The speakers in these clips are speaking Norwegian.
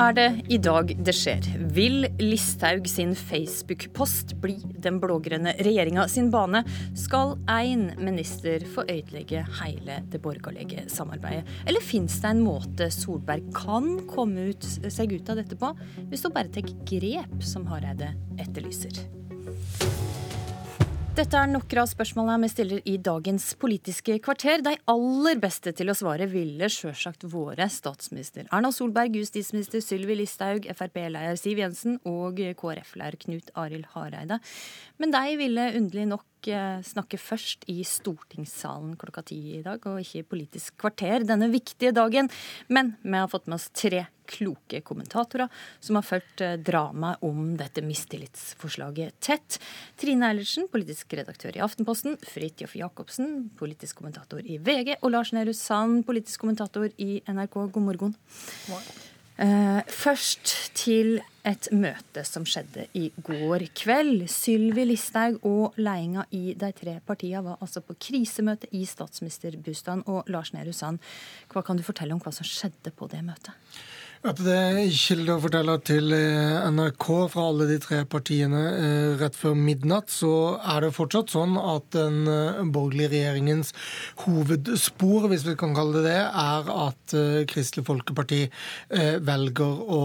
er det i dag det skjer. Vil Listhaug sin Facebook-post bli den blå-grønne regjeringa sin bane? Skal én minister få ødelegge hele det borgerlige samarbeidet? Eller fins det en måte Solberg kan komme ut, seg ut av dette på, hvis hun bare tar grep, som Hareide etterlyser? Dette er noen av spørsmålene vi stiller i dagens Politiske kvarter. De aller beste til å svare ville sjølsagt våre statsminister Erna Solberg, justisminister Sylvi Listhaug, Frp-leder Siv Jensen og KrF-leder Knut Arild Hareide. Men de ville underlig nok snakke først i stortingssalen klokka ti i dag, og ikke i Politisk kvarter denne viktige dagen. Men vi har fått med oss tre kloke kommentatorer som har fulgt eh, dramaet om dette mistillitsforslaget tett. Trine Eilertsen, politisk redaktør i Aftenposten. Fridtjof Jacobsen, politisk kommentator i VG. Og Lars Nehru Sand, politisk kommentator i NRK. God morgen. Uh, først til et møte som skjedde i går kveld. Sylvi Listhaug og ledelsen i de tre partiene var altså på krisemøte i statsministerbostaden. Og Lars Nehru Sand, hva kan du fortelle om hva som skjedde på det møtet? At det er kilde å fortelle til eh, NRK fra alle de tre partiene eh, rett før midnatt, så er det fortsatt sånn at den eh, borgerlige regjeringens hovedspor, hvis vi kan kalle det det, er at Kristelig Folkeparti velger å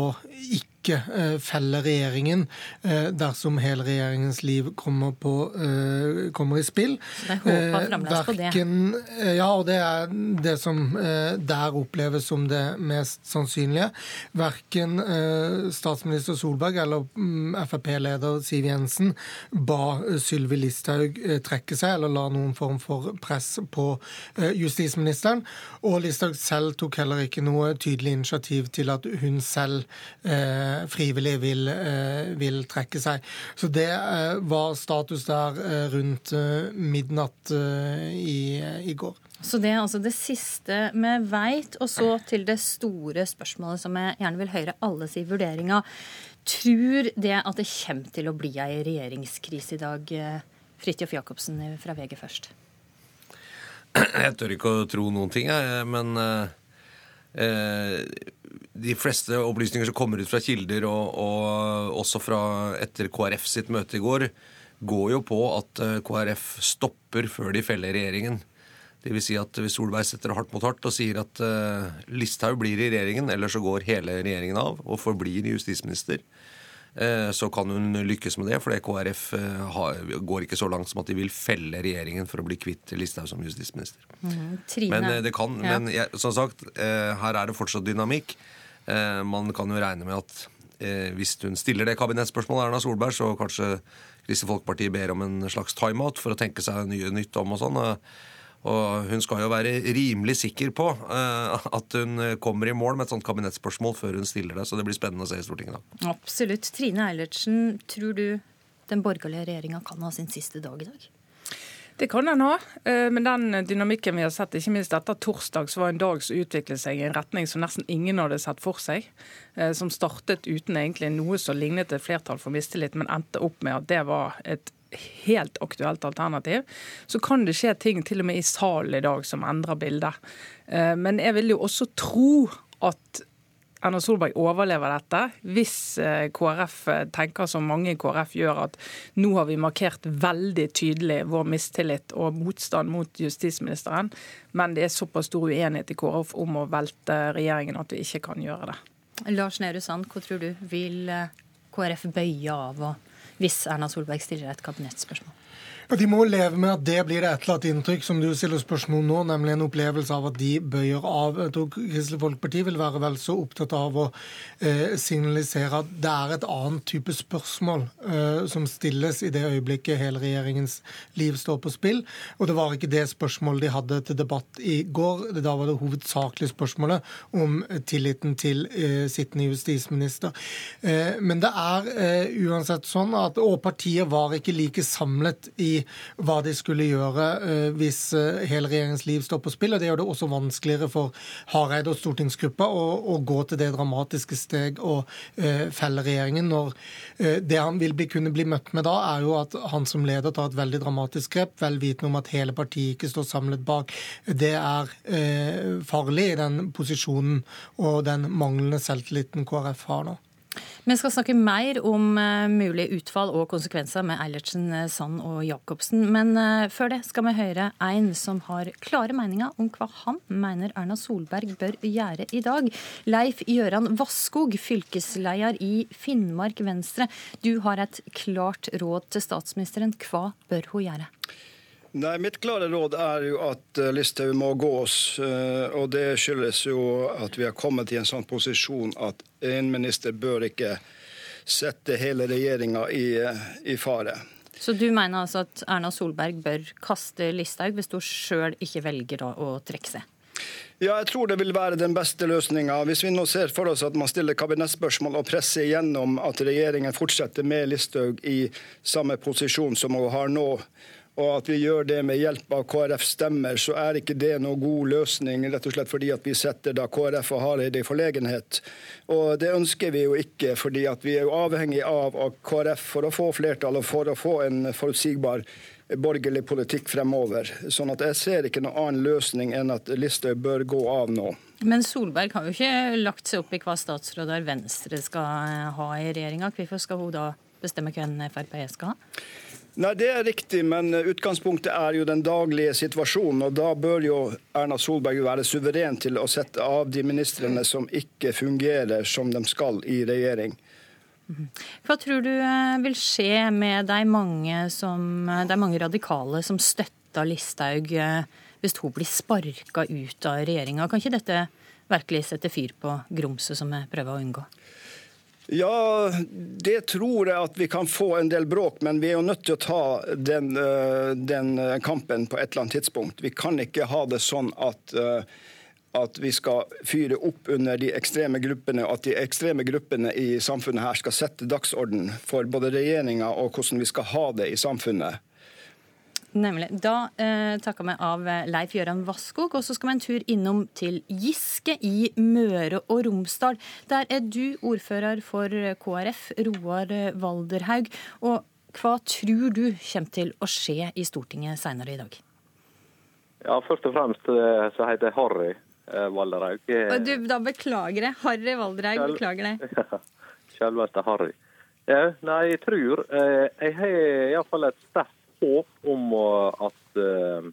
ikke ikke eh, feller regjeringen eh, dersom hele regjeringens liv kommer, på, eh, kommer i spill. Så det er håpa fremdeles på det? Ja, og det er det som der oppleves som det mest sannsynlige. Verken statsminister Solberg eller mm, Frp-leder Siv Jensen ba Sylvi Listhaug trekke seg eller la noen form for press på justisministeren. Og Listhaug selv tok heller ikke noe tydelig initiativ til at hun selv eh, frivillig vil, eh, vil, trekke seg. Så det eh, var status der eh, rundt midnatt i, i går. Så det er altså det siste vi veit. Og så til det store spørsmålet som jeg gjerne vil høre alle si vurderinger. Tror det at det kommer til å bli ei regjeringskrise i dag? Fridtjof Jacobsen fra VG først. Jeg tør ikke å tro noen ting, jeg. Men eh, de fleste opplysninger som kommer ut fra kilder, og, og, også fra etter KrF sitt møte i går, går jo på at eh, KrF stopper før de feller regjeringen. Det vil si at Hvis Solberg setter hardt mot hardt og sier at uh, Listhaug blir i regjeringen, eller så går hele regjeringen av og forblir justisminister, uh, så kan hun lykkes med det. For KrF uh, har, går ikke så langt som at de vil felle regjeringen for å bli kvitt Listhaug som justisminister. Mm, men det kan, ja. men jeg, som sagt, her er det fortsatt dynamikk. Eh, man kan jo regne med at eh, hvis hun stiller det kabinettspørsmålet Erna Solberg, så kanskje Kristelig Folkeparti ber om en slags timeout for å tenke seg nye nytt om og sånn. Og hun skal jo være rimelig sikker på at hun kommer i mål med et sånt kabinettspørsmål før hun stiller det. Så det blir spennende å se i Stortinget da. Absolutt. Trine Eilertsen, tror du den borgerlige regjeringa kan ha sin siste dag i dag? Det kan den ha, eh, men den dynamikken vi har sett, ikke minst etter torsdag, så var en dag som utviklet seg i en retning som nesten ingen hadde sett for seg. Eh, som startet uten egentlig noe som lignet et flertall for mistillit, men endte opp med at det var et helt aktuelt alternativ. Så kan det skje ting til og med i salen i dag som endrer bildet. Eh, men jeg vil jo også tro at Erna Solberg overlever dette, hvis eh, KrF eh, tenker som mange i KrF gjør, at nå har vi markert veldig tydelig vår mistillit og motstand mot justisministeren, men det er såpass stor uenighet i KrF om å velte regjeringen at vi ikke kan gjøre det. Lars Nehru Sand, hva tror du? Vil eh, KrF bøye av hvis Erna Solberg stiller et kabinettspørsmål? De må leve med at det blir et eller annet inntrykk, som du stiller spørsmål nå, nemlig en opplevelse av at de bøyer av. Jeg tror Kristelig Folkeparti vil være vel så opptatt av å eh, signalisere at det er et annet type spørsmål eh, som stilles i det øyeblikket hele regjeringens liv står på spill. Og det var ikke det spørsmålet de hadde til debatt i går. Da var det hovedsakelig spørsmålet om tilliten til eh, sittende justisminister. Eh, men det er eh, uansett sånn at Og partiet var ikke like samlet i hva de skulle gjøre hvis hele regjeringens liv står på spill. og Det gjør det også vanskeligere for Hareide og stortingsgruppa å, å gå til det dramatiske steg å felle regjeringen. når Det han vil bli, kunne bli møtt med da, er jo at han som leder tar et veldig dramatisk grep, vel vitende om at hele partiet ikke står samlet bak. Det er farlig i den posisjonen og den manglende selvtilliten KrF har nå. Vi skal snakke mer om uh, mulige utfall og konsekvenser med Eilertsen, eh, Sand og Jacobsen. Men uh, før det skal vi høre en som har klare meninger om hva han mener Erna Solberg bør gjøre i dag. Leif Gjøran Vasskog, fylkesleder i Finnmark Venstre. Du har et klart råd til statsministeren. Hva bør hun gjøre? Nei, Mitt klare råd er jo at eh, Listhaug må gås. oss. og det skyldes jo at vi har kommet i en sånn posisjon at en minister bør ikke sette hele regjeringa i, eh, i, fare. Så du mener altså at Erna Solberg bør kaste Listhaug hvis hun sjøl ikke velger å trekke seg? Ja, jeg tror det vil være den beste løsninga. Hvis vi nå ser for oss at man stiller kabinettspørsmål og presser igjennom at regjeringen fortsetter med Listhaug i samme posisjon som hun har nå, og at vi gjør det med hjelp av KrF stemmer, så er ikke det noen god løsning. Rett og slett fordi at vi setter da KrF og Hareide i forlegenhet. Og det ønsker vi jo ikke, fordi at vi er jo avhengig av KrF for å få flertall og for å få en forutsigbar borgerlig politikk fremover. Sånn at jeg ser ikke noen annen løsning enn at Listhaug bør gå av nå. Men Solberg har jo ikke lagt seg opp i hva statsråder Venstre skal ha i regjeringa. Hvorfor skal hun da bestemme hvem Frp skal ha? Nei, Det er riktig, men utgangspunktet er jo den daglige situasjonen. og Da bør jo Erna Solberg være suveren til å sette av de ministrene som ikke fungerer som de skal i regjering. Hva tror du eh, vil skje med de mange, som, de mange radikale som støtter Listhaug eh, hvis hun blir sparka ut av regjeringa? Kan ikke dette virkelig sette fyr på grumset som vi prøver å unngå? Ja, det tror jeg at vi kan få en del bråk, men vi er jo nødt til å ta den, eh, den kampen på et eller annet tidspunkt. Vi kan ikke ha det sånn at, eh, at vi skal fyre opp under de ekstreme gruppene, at de ekstreme gruppene i samfunnet her skal sette dagsorden for både regjeringa og hvordan vi skal ha det i samfunnet. Nemlig. Da eh, takker vi av eh, Leif Gøran Vasskog, og så skal vi en tur innom til Giske i Møre og Romsdal. Der er du ordfører for KrF, Roar Valderhaug. Og hva tror du kommer til å skje i Stortinget senere i dag? Ja, Først og fremst eh, så heter jeg Harry eh, Valderhaug. Og du, da beklager jeg. Harry Valderhaug, beklager det. Selveste Harry. Ja, nei, jeg tror Jeg har iallfall et sterkt håp om at, eh,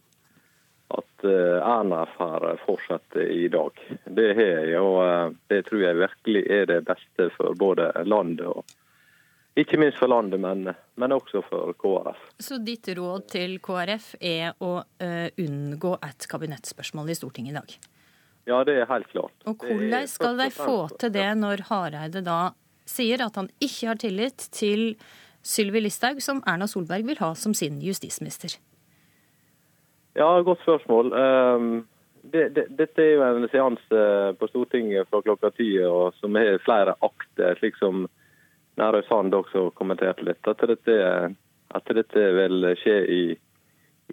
at eh, Erna får fortsette i dag. Det har jeg, og eh, det tror jeg virkelig er det beste for både landet og ikke minst for landet, men, men, også for KrF. Så ditt råd til KrF er å unngå et kabinettspørsmål i Stortinget i dag? Ja, det er helt klart. Og Hvordan skal de få til det når Hareide da sier at han ikke har tillit til Sylvi Listhaug, som Erna Solberg vil ha som sin justisminister? Ja, godt spørsmål. Ehm, det, det, dette er jo en seanse på Stortinget fra klokka ti som har flere akter, slik som Nærøy Sand også kommenterte litt. At dette, at dette vil skje i,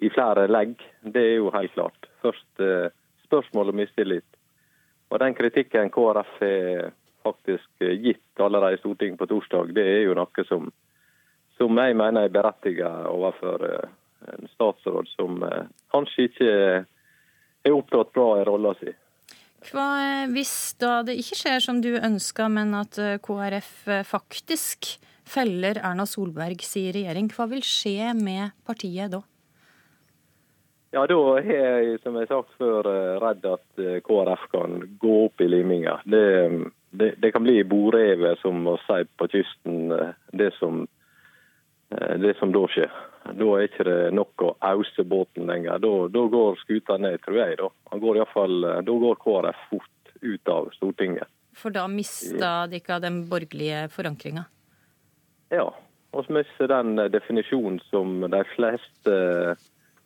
i, flere legg, det er jo helt klart. Først eh, spørsmål om mistillit. Og Den kritikken KrF har faktisk gitt allerede i Stortinget på torsdag, det er jo noe som som jeg mener er berettiget overfor eh, en statsråd som eh, kanskje ikke er opptatt bra i rolla si. Hva hvis da det ikke skjer som du ønsker, men at eh, KrF faktisk feller Erna Solbergs regjering, hva vil skje med partiet da? Ja, Da er jeg, som jeg har sagt før, redd at KrF kan gå opp i liminga. Det, det, det kan bli boreve, som å si på kysten, det som Eh, det som da skjer. Da er ikke det nok å ause båten lenger. Da, da går skuta ned, tror jeg. Da, går, fall, eh, da går KrF fort ut av Stortinget. For da mista dere den borgerlige forankringa? Ja. Så mister den definisjonen som de fleste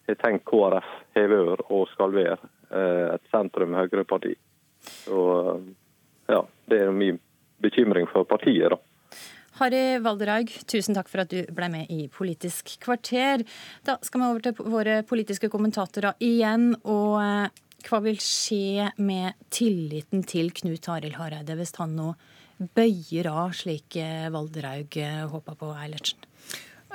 har tenkt KrF har vært og skal være. Eh, et sentrum-høyreparti. Så ja, det er min bekymring for partiet, da. Harry Valderhaug, tusen takk for at du ble med i Politisk kvarter. Da skal vi over til våre politiske kommentatorer igjen. og eh, hva vil skje med tilliten til Knut Arild Hareide hvis han nå bøyer av, slik eh, Valderhaug eh, håpa på, Eilertsen?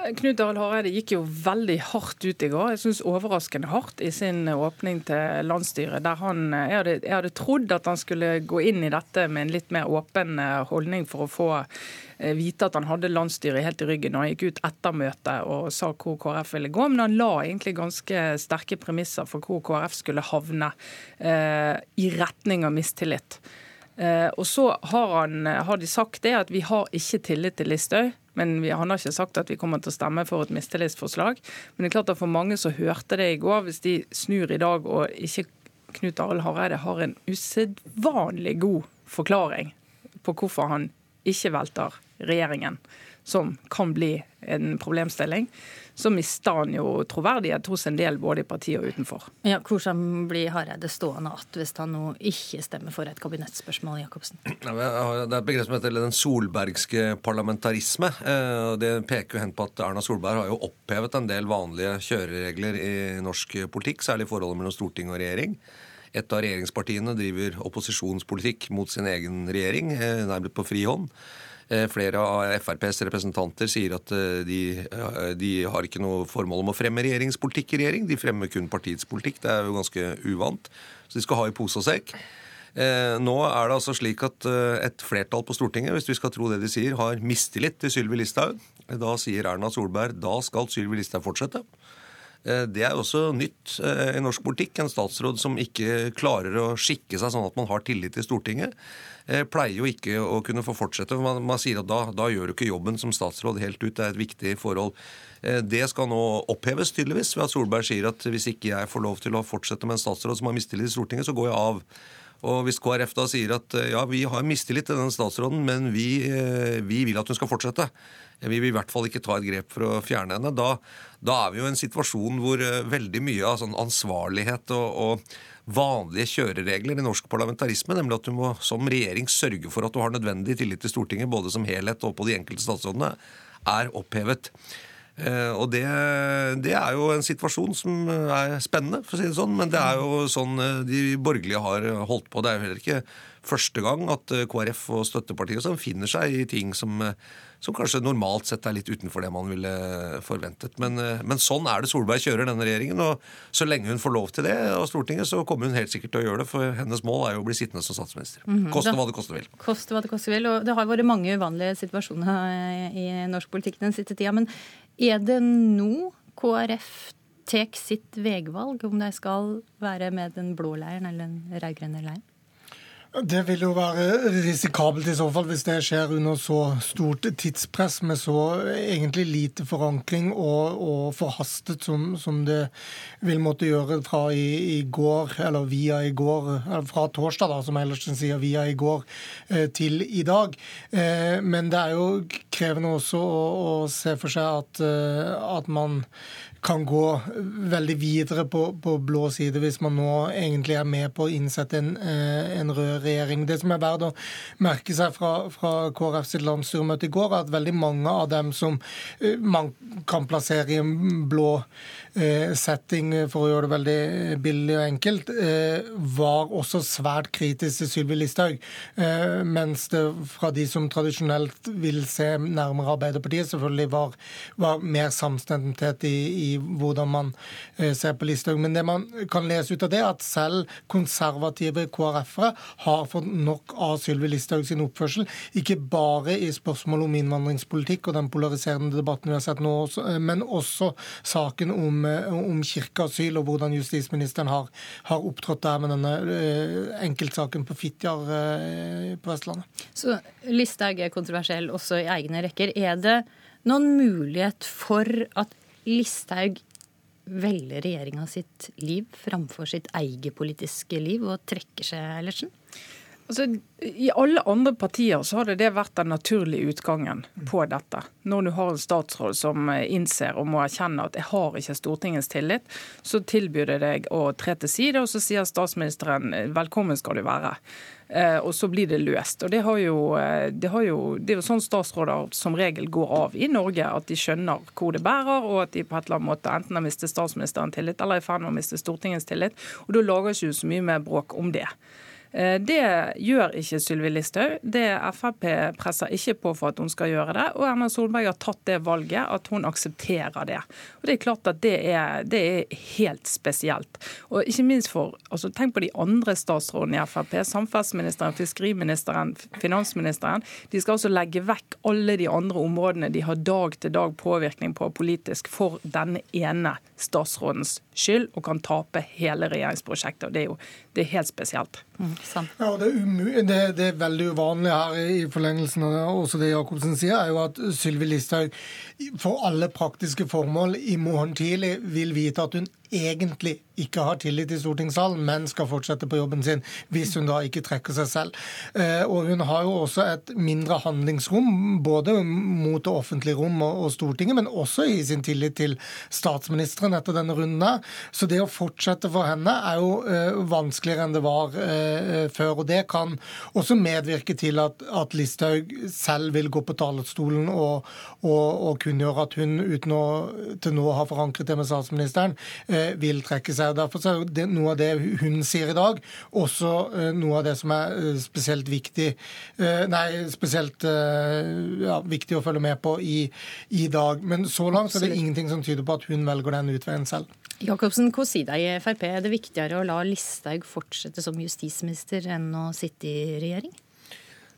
Knut Arild Hareide gikk jo veldig hardt ut i går. Jeg synes Overraskende hardt i sin åpning til landsstyret. der han, jeg hadde, jeg hadde, trodd at han skulle gå inn i dette med en litt mer åpen eh, holdning for å få eh, vite at han hadde landsstyret helt i ryggen. og Han gikk ut etter møtet og sa hvor KrF ville gå, men han la egentlig ganske sterke premisser for hvor KrF skulle havne eh, i retning av mistillit. Eh, og så har, han, har, de sagt det at vi har ikke tillit til Listhaug. Men vi, han har ikke sagt at vi kommer til å stemme for et mistillitsforslag. Men det er klart at for mange som hørte det i går, hvis de snur i dag og ikke Knut Arild Hareide har en usedvanlig god forklaring på hvorfor han ikke velter regjeringen, som kan bli en problemstilling, så mister han jo troverdighet hos en del både i partiet og utenfor. Ja, Hvordan blir Hareide stående igjen hvis han nå ikke stemmer for et kabinettspørsmål, Jacobsen? Det er et begrep som heter den solbergske parlamentarisme. Eh, det peker jo hen på at Erna Solberg har jo opphevet en del vanlige kjøreregler i norsk politikk, særlig i forholdet mellom storting og regjering. Et av regjeringspartiene driver opposisjonspolitikk mot sin egen regjering, eh, nærmest på fri hånd. Eh, flere av FrPs representanter sier at eh, de, eh, de, har ikke noe formål om å fremme regjeringspolitikk i regjering. De fremmer kun partiets politikk. Det er jo ganske uvant. Så de skal ha i pose og sekk. Nå er det altså slik at et flertall på Stortinget, hvis vi skal tro det de sier, har mistillit til Sylvi Listhaug. Da sier Erna Solberg da skal Sylvi Listhaug fortsette. Det er også nytt i norsk politikk. En statsråd som ikke klarer å skikke seg sånn at man har tillit til Stortinget. Eh, pleier jo ikke å kunne få fortsette. Man, man sier at da, da, gjør du ikke jobben som statsråd helt ut. Det er et viktig forhold. Eh, det skal nå oppheves, tydeligvis, ved at Solberg sier at hvis ikke jeg får lov til å fortsette med en statsråd som har mistillit til Stortinget, så går jeg av. Og Hvis KrF da sier at eh, ja, vi har mistillit til denne statsråden, men vi, vi, vil at hun skal fortsette, vi vil i hvert fall ikke ta et grep for å fjerne henne, da, da er vi jo i en situasjon hvor veldig mye av sånn ansvarlighet og, og vanlige kjøreregler i norsk parlamentarisme, nemlig at du må som regjering sørge for at du har nødvendig tillit til Stortinget, både som helhet og på de enkelte statsrådene, er opphevet. Eh, og det, det, er jo en situasjon som er spennende, for å si det sånn. Men det er jo sånn eh, de borgerlige har holdt på. Det er jo heller ikke første gang at eh, KrF og støttepartiet som finner seg i ting som som kanskje normalt sett er litt utenfor det man ville forventet. Men, men, sånn er det Solberg kjører denne regjeringen. Og så lenge hun får lov til det av Stortinget, så kommer hun helt sikkert til å gjøre det. For hennes mål er jo å bli sittende som statsminister. Mm -hmm. Koste hva det koste vil. Koste hva det koste vil. Og det har vært mange uvanlige situasjoner i norsk politikk den siste tida. Men er det nå KrF tar sitt veivalg, om de skal være med den blå leiren eller den rød-grønne leiren? Det vil jo være risikabelt i så fall, hvis det skjer under så stort tidspress med så egentlig lite forankring og, og forhastet som, som, det vil måtte gjøre fra i, i, går, eller via i går, eller fra torsdag, da, som Ellersen sier, via i går eh, til i dag. Eh, men det er jo krevende også å, å se for seg at, eh, at man kan gå veldig videre på, på, blå side hvis man nå egentlig er med på å innsette en, eh, en rød regjering. Det som er verdt å merke seg fra, fra KrF sitt landsstyremøte i går, er at veldig mange av dem som eh, man kan plassere i en blå setting, for å gjøre det veldig billig og enkelt, var også svært kritisk til Sylvi Listhaug. Mens det fra de som tradisjonelt vil se nærmere Arbeiderpartiet, selvfølgelig var, var mer samstemthet i, i, hvordan man ser på Listhaug. Men det man kan lese ut av det, er at selv konservative KrF-ere har fått nok av Sylvi Listhaug sin oppførsel. Ikke bare i spørsmål om innvandringspolitikk og den polariserende debatten vi har sett nå, men også saken om om, kirkeasyl og hvordan justisministeren har, har opptrådt der med denne enkeltsaken på Fitjar på Vestlandet. Så Listhaug er kontroversiell også i egne rekker. Er det noen mulighet for at Listhaug velger regjeringa sitt liv framfor sitt eget politiske liv og trekker seg, Ellertsen? Altså, I alle andre partier så hadde det vært den naturlige utgangen på dette. Når du har en statsråd som innser og må erkjenne at jeg har ikke Stortingets tillit, så tilbyr det deg å tre til side, og så sier statsministeren velkommen skal du være. Eh, og så blir det løst. Og det, jo, eh, det, jo, det, er jo sånn statsråder som regel går av i Norge, at de skjønner hvor det bærer, og at de på et eller annet måte enten har mistet statsministeren tillit eller er i ferd med å miste Stortingets tillit. Og da lager ikke så mye mer bråk om det. Eh, det gjør ikke Sylvi Listhaug. Frp presser ikke på for at hun skal gjøre det. Og Erna Solberg har tatt det valget at hun aksepterer det. Og Det er klart at det er, det er helt spesielt. Og ikke minst for, altså Tenk på de andre statsrådene i Frp. Samferdselsministeren, fiskeriministeren, finansministeren. De skal altså legge vekk alle de andre områdene de har dag til dag påvirkning på politisk for denne ene statsrådens skyld, og kan tape hele regjeringsprosjektet. og Det er jo det er helt spesielt. Mm, ja, det, er det, det, er veldig uvanlig her i forlengelsen av det, også det Jacobsen sier, er jo at Sylvi Listhaug for alle praktiske formål i morgen tidlig vil vite at hun egentlig ikke har tillit i stortingssalen, men skal fortsette på jobben sin hvis hun da ikke trekker seg selv. Eh, og hun har jo også et mindre handlingsrom, både mot det offentlige rom og Stortinget, men også i sin tillit til statsministeren etter denne runden her. Så det å fortsette for henne er jo eh, vanskeligere enn det var eh, før. Og det kan også medvirke til at, at Listhaug selv vil gå på talerstolen og, og, og kunngjøre at hun, uten å til nå ha forankret det med statsministeren, vil trekke seg. Derfor er det noe av det hun sier i dag, også eh, noe av det som er eh, spesielt viktig eh, Nei, spesielt ja, viktig å følge med på i, i dag. Men så langt er det ingenting som tyder på at hun velger den utveien selv. Jacobsen, hva sier deg i Frp? Er det viktigere å la Listhaug fortsette som justisminister enn å sitte i regjering?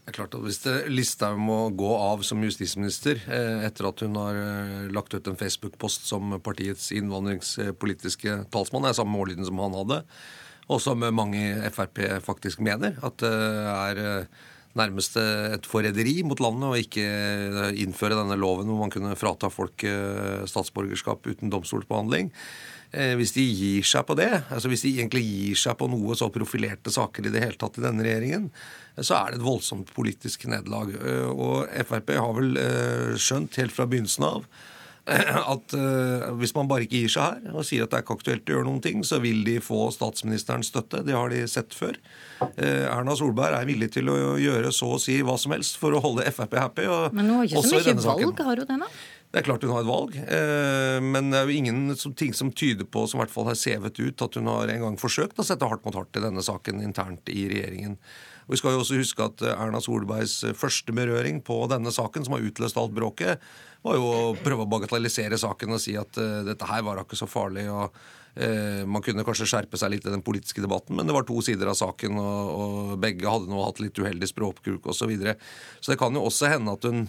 Det er klart at Hvis Listhaug må gå av som justisminister eh, etter at hun har eh, lagt ut en Facebook-post som partiets innvandringspolitiske talsmann, er samme ordlyden som han hadde, og som mange i Frp faktisk mener, at det er eh, nærmest et forræderi mot landet å ikke innføre denne loven hvor man kunne frata folk statsborgerskap uten domstolsbehandling. Hvis de gir seg på det, altså hvis de egentlig gir seg på noe så profilerte saker i det hele tatt i denne regjeringen, så er det et voldsomt politisk nederlag. Eh, og Frp har vel eh, skjønt helt fra begynnelsen av at uh, hvis man bare ikke gir seg her og sier at det er ikke aktuelt å gjøre noen ting, så vil de få statsministerens støtte. Det har de sett før. Uh, Erna Solberg er villig til å gjøre så å si hva som helst for å holde Frp happy. Men hun har ikke så mye valg, har hun det nå? Det er klart hun har et valg, uh, men det er jo ingen ting som tyder på, som i hvert fall har sevet ut, at hun har en gang forsøkt å sette hardt mot hardt i denne saken internt i regjeringen. Vi skal jo også huske at eh, Erna Solbergs eh, første berøring på denne saken, som har utløst alt bråket, var jo å prøve å bagatellisere saken og si at uh, dette her var ikke så farlig. og Man kunne kanskje skjerpe seg litt i den politiske debatten, men det var to sider av saken, og, og begge hadde nå hatt litt uheldig språkbruk osv. Så, videre. så det kan jo også hende at hun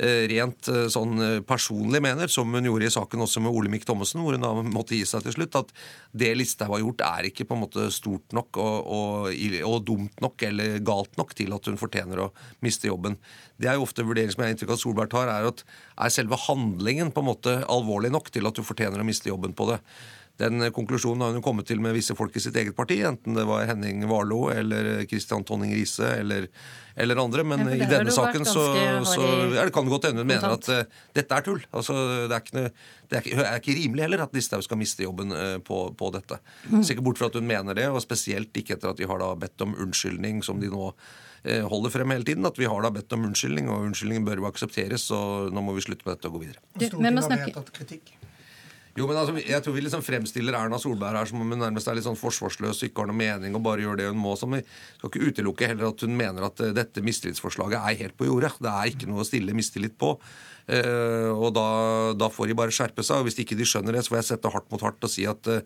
Eh, rent eh, sånn eh, personlig mener, som hun gjorde i saken også med Olemic Thommessen, hvor hun da måtte gi seg til slutt, at det Listhaug har gjort, er ikke på en måte stort nok og, og, og, dumt nok eller galt nok til at hun fortjener å miste jobben. Det er jo ofte vurdering som jeg har inntrykk av at Solberg tar, er at er selve handlingen på en måte alvorlig nok til at du fortjener å miste jobben på det. Den konklusjonen har hun kommet til med visse folk i sitt eget parti, enten det var Henning Warloe eller Christian Tonning Riise eller, eller, andre. Men ja, i denne saken så, så ja, det kan det godt hende hun mener at uh, dette er tull. Altså, det, er ikke, det er, ikke, er ikke rimelig heller at Listhaug skal miste jobben uh, på, på, dette. Mm. Sikkert bort fra at hun mener det, og spesielt ikke etter at de har da bedt om unnskyldning, som de nå uh, holder frem hele tiden. At vi har da bedt om unnskyldning, og unnskyldningen bør jo aksepteres. Så nå må vi slutte med dette og gå videre. Stortinget har vedtatt kritikk. Jo, men altså, Jeg tror vi liksom fremstiller Erna Solberg her som om hun nærmest er litt sånn forsvarsløs ikke har noe mening og bare gjør det hun må. Som vi skal ikke utelukke heller at hun mener at uh, dette mistillitsforslaget er helt på jordet. Det er ikke noe å stille mistillit på. Uh, og da, da, får de bare skjerpe seg. og Hvis ikke de skjønner det, så får jeg sette hardt mot hardt og si at uh,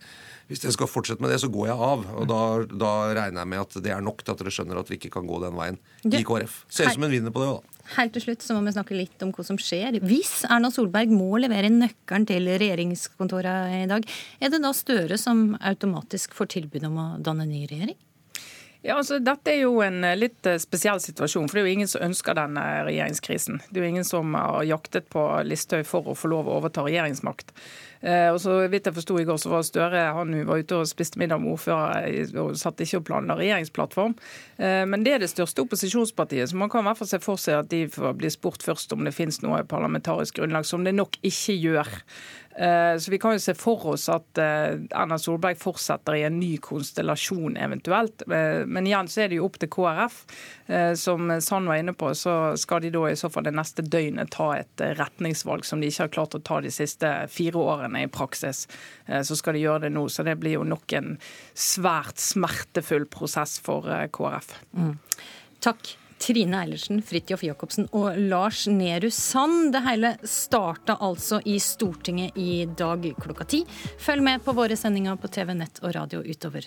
hvis dere skal fortsette med det, så går jeg av. Og da, da, regner jeg med at det er nok til at dere skjønner at vi ikke kan gå den veien i KrF. Ser ut som hun vinner på det òg, da. Helt til slutt så må vi snakke litt om hva som skjer. Hvis Erna Solberg må levere nøkkelen til regjeringskontorene i dag, er det da Støre som automatisk får tilbud om å danne ny regjering? Ja, altså Dette er jo en eh, litt eh, spesiell situasjon. for Det er jo ingen som ønsker denne regjeringskrisen. Det er jo ingen som har jaktet på Listhaug for å få lov å overta regjeringsmakt. Eh, og så vidt jeg forsto i går, så var Støre han var ute og spiste middag med ordfører og satt ikke og planla regjeringsplattform. Men det er det største opposisjonspartiet, så man kan i hvert fall se for seg at de blir spurt først om det finnes noe parlamentarisk grunnlag, som det nok ikke gjør. Eh, så vi kan jo se for oss at eh, Erna Solberg fortsetter i en ny konstellasjon eventuelt. Eh, men igjen så er det jo opp til KrF. Som Sand var inne på, så skal de da i så fall det neste døgnet ta et retningsvalg som de ikke har klart å ta de siste fire årene i praksis. Så skal de gjøre det nå. Så det blir jo nok en svært smertefull prosess for KrF. Mm. Takk. Trine Eilertsen, Fridtjof Jacobsen og Lars Nehru Sand. Det hele starta altså i Stortinget i dag klokka ti. Følg med på våre sendinger på TV, nett og radio utover